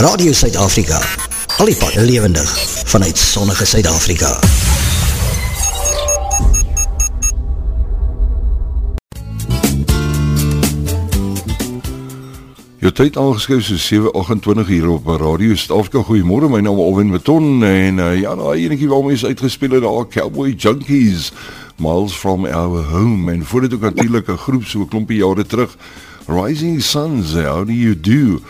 Radio Suid-Afrika. Al die pad levendig vanuit sonnige Suid-Afrika. Jou tyd aangeskryf so 7:28 hier op Radio Suid-Afrika. Goeiemôre, my naam is Alwin Beton en uh, ja, daai enetjie waarmee is uitgespeel het daar Cowboy Junkies. Miles from our home en voor dit ook natuurlik 'n groep so 'n klompie jare terug Rising Suns, how do you do?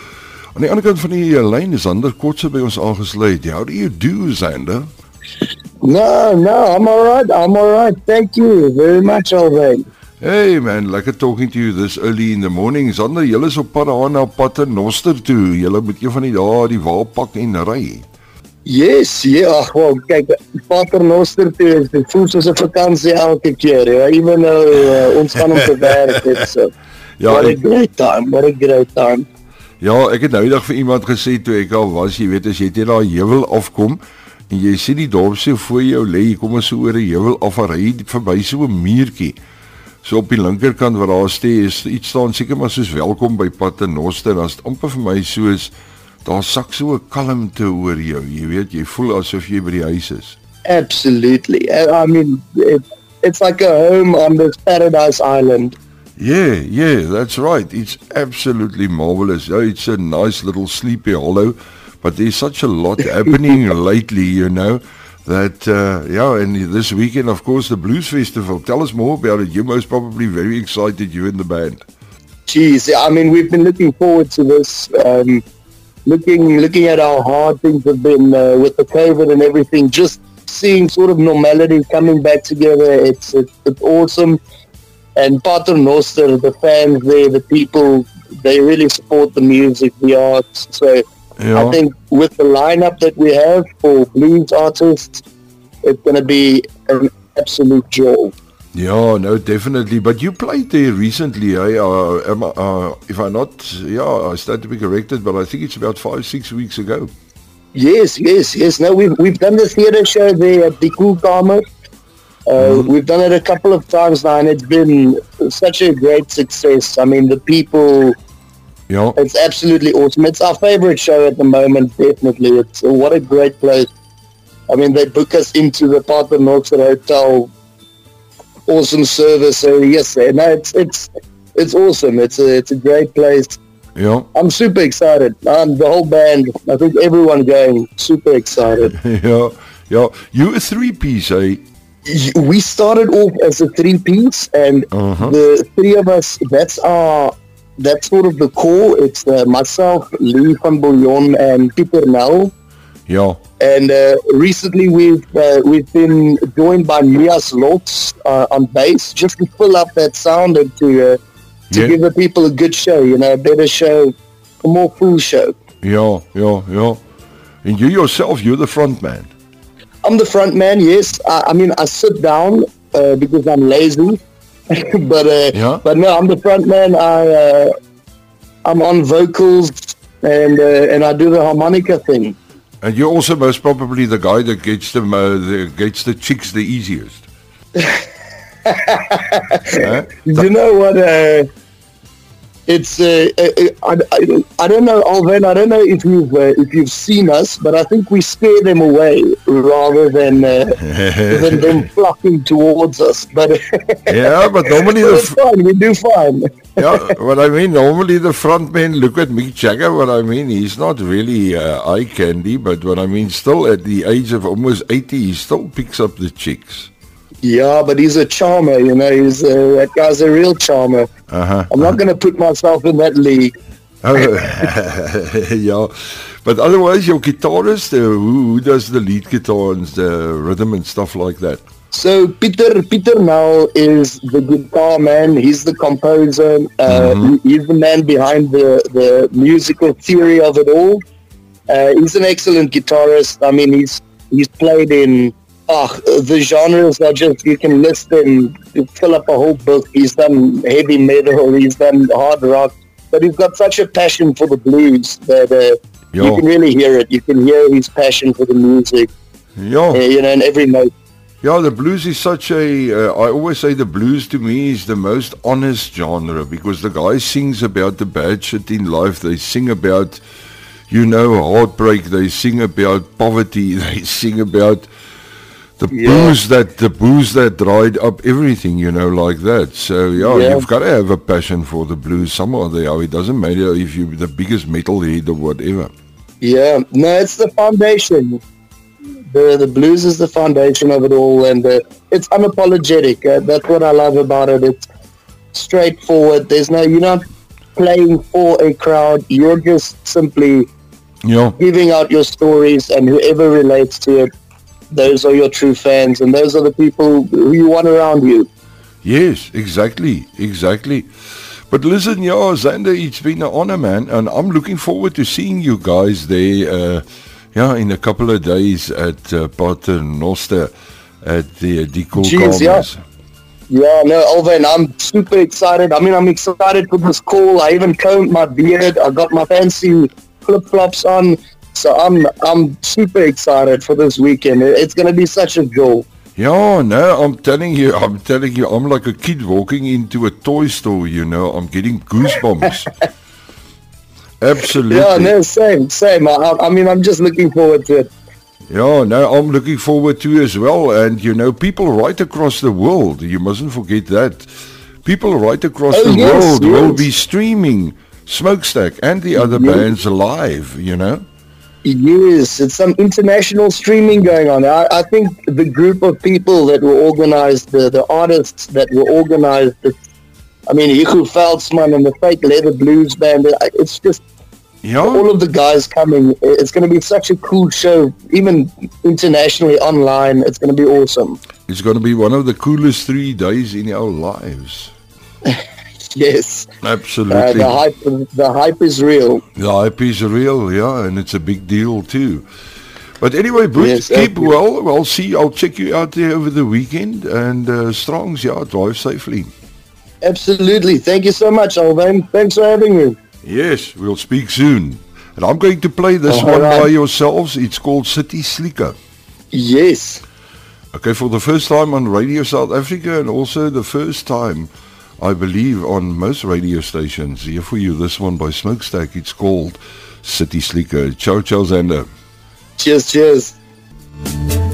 Aan die ander kant van die lyn is ander kortse by ons aangesluit. How do you do, Zander? No, no, I'm all right. I'm all right. Thank you very much, Alvin. Hey man, lekker talking to you this early in the morning. Zander, julle is op pad daar na Paternoster toe. Julle moet een van die dae die wa pak en ry. Yes, ja, ag wel, kyk, Paternoster toe is dit voel soos 'n vakansie elke keer. Ja, even nou uh, ons gaan om te werk, dit so. Ja, what a great time, what a great time. Ja, ek het nou eendag vir iemand gesê toe ek al was, jy weet as jy teen daai heuwel afkom en jy sien die dorp so voor jou lê, jy kom so oor 'n heuwel af en ry verby so 'n muurtjie. So op die linkerkant waar daar stee is iets staan seker maar soos welkom by Paternoster. Dan's dit amper vir my soos daar sak so 'n kalmte oor jou. Jy weet, jy voel asof jy by die huis is. Absolutely. I mean, it, it's like a home on this paradise island. Yeah, yeah, that's right. It's absolutely marvelous. Yeah, it's a nice little sleepy hollow, but there's such a lot happening lately, you know, that uh, yeah, and this weekend of course the Blues Festival. Tell us more about it. You're most probably very excited you and the band. Geez, I mean, we've been looking forward to this. Um, looking looking at how hard things have been uh, with the COVID and everything, just seeing sort of normality coming back together. It's it's, it's awesome. And Paternoster, the fans there, the people, they really support the music, the arts. So Yeah. I think with the lineup that we have for blues artists, it's going to be an absolute joy. Yeah, no, definitely. But you played there recently, eh? Uh, am I- uh, if I'm not, yeah, I stand to be corrected, but I think it's about five, six weeks ago. Yes, yes, yes. No, we've we've done the theatre show there at the Cool Kamer. Uh, We've done it a couple of times now, and it's been such a great success. I mean, the people, Yeah. it's absolutely awesome. It's our favorite show at the moment, definitely. It's what a great place. I mean, they book us into the Paternoster Hotel. Awesome service. So yes, no, it's it's it's awesome. It's a it's a great place. Yeah. I'm super excited. Um, the whole band, I think everyone going, super excited. yeah. Yeah. You a three piece, eh? We started off as a three piece, and Uh-huh. the three of us, that's our, that's sort of the core. It's uh, myself, Lee van Bouillon, and Peter Nel. Yeah. And uh, recently we've uh, we've been joined by Mias Lotz uh, on bass, just to fill up that sound and to uh, to Yeah. give the people a good show, you know, a better show, a more full show. Yeah, yeah, yeah. And you yourself, you're the front man. I'm the front man, yes. I, I mean, I sit down uh, because I'm lazy, but uh, Yeah. but no, I'm the front man. I uh, I'm on vocals and uh, and I do the harmonica thing. And you're also most probably the guy that gets them, uh, the, gets the chicks the easiest. Huh? You know what? Uh, it's uh, uh, I, I, I don't know, Alvin. I don't know if you've uh, if you've seen us, but I think we scare them away rather than uh, than them flocking towards us. But yeah, but normally the fine. We do fine. yeah, what I mean, normally the front man look at Mick Jagger. What I mean, he's not really uh, eye candy, but what I mean, still at the age of almost eighty, he still picks up the chicks. Yeah, but he's a charmer, you know. He's uh, that guy's a real charmer. Uh huh. I'm not going to put myself in that league. Oh, yeah, but otherwise, your guitarist, uh, who, who does the lead guitar and the rhythm and stuff like that? So Peter Peter now is the guitar man. He's the composer. Uh, he- He's the man behind the the musical theory of it all. Uh, he's an excellent guitarist. I mean, he's he's played in ah the genres are just you can list them to fill up a whole book. He's done heavy metal. He's done hard rock. But he's got such a passion for the blues that uh, you can really hear it. You can hear his passion for the music. Yeah. Uh, you know, in every note. Yeah, the blues is such a. Uh, I always say the blues to me is the most honest genre because the guy sings about the bad shit in life. They sing about, you know, heartbreak. They sing about poverty. They sing about the Yeah. booze that the booze that dried up everything, you know, like that. So yeah, Yeah. you've got to have a passion for the blues somehow. There, it doesn't matter if you're the biggest metalhead or whatever. Yeah, no, it's the foundation. The the blues is the foundation of it all, and uh, it's unapologetic. Uh, that's what I love about it. It's straightforward. There's no you're not playing for a crowd. You're just simply Yeah, giving out your stories, and whoever relates to it, those are your true fans, and those are the people who you want around you. yes, exactly, exactly. But listen, yeah, Zander, it's been an honor, man, and I'm looking forward to seeing you guys there. Uh, yeah, in a couple of days at uh, Paternoster at the the Cool Jeez, yeah. Yeah, no, Alvin, I'm super excited. I mean, I'm excited for this call. I even combed my beard. I got my fancy flip flops on, so I'm I'm super excited for this weekend. It's gonna be such a joy. Yeah, no, I'm telling you, I'm telling you, I'm like a kid walking into a toy store, you know, I'm getting goosebumps. Absolutely. Yeah, no, same, same. I, I- mean, I'm just looking forward to it. Yeah, no, I'm looking forward to as well. And, you know, people right across the world, you mustn't forget that. People right across Oh, the yes, world will be streaming Smokestack and the other Yes. bands live, you know? Yes, it's some international streaming going on. I, I think the group of people that were organized, the, the artists that were organized, the, I mean, Hugo Veldsman and the Fake Leather Blues Band, it's just Yeah, all of the guys coming. It's going to be such a cool show, even internationally online. It's going to be awesome. it's going to be one of the coolest three days in our lives. Yes, uh, Absolutely. the hype, the hype is real. The hype is real, yeah, and it's a big deal too. But anyway, Bruce, Yes, keep absolutely. well. I'll see. I'll check you out there over the weekend. And uh, Strongs, yeah, drive safely. Absolutely. Thank you so much, Alvin. Thanks for having me. Yes, we'll speak soon. And I'm going to play this All one right. by yourselves. It's called City Slicker. Yes. Okay, for the first time on Radio South Africa and also the first time, I believe on most radio stations. Here for you, this one by Smokestack. It's called City Slicker. Ciao, ciao, Zander. Cheers, cheers.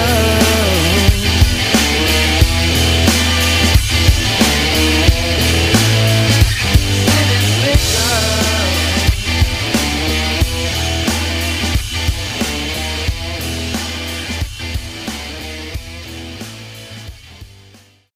love.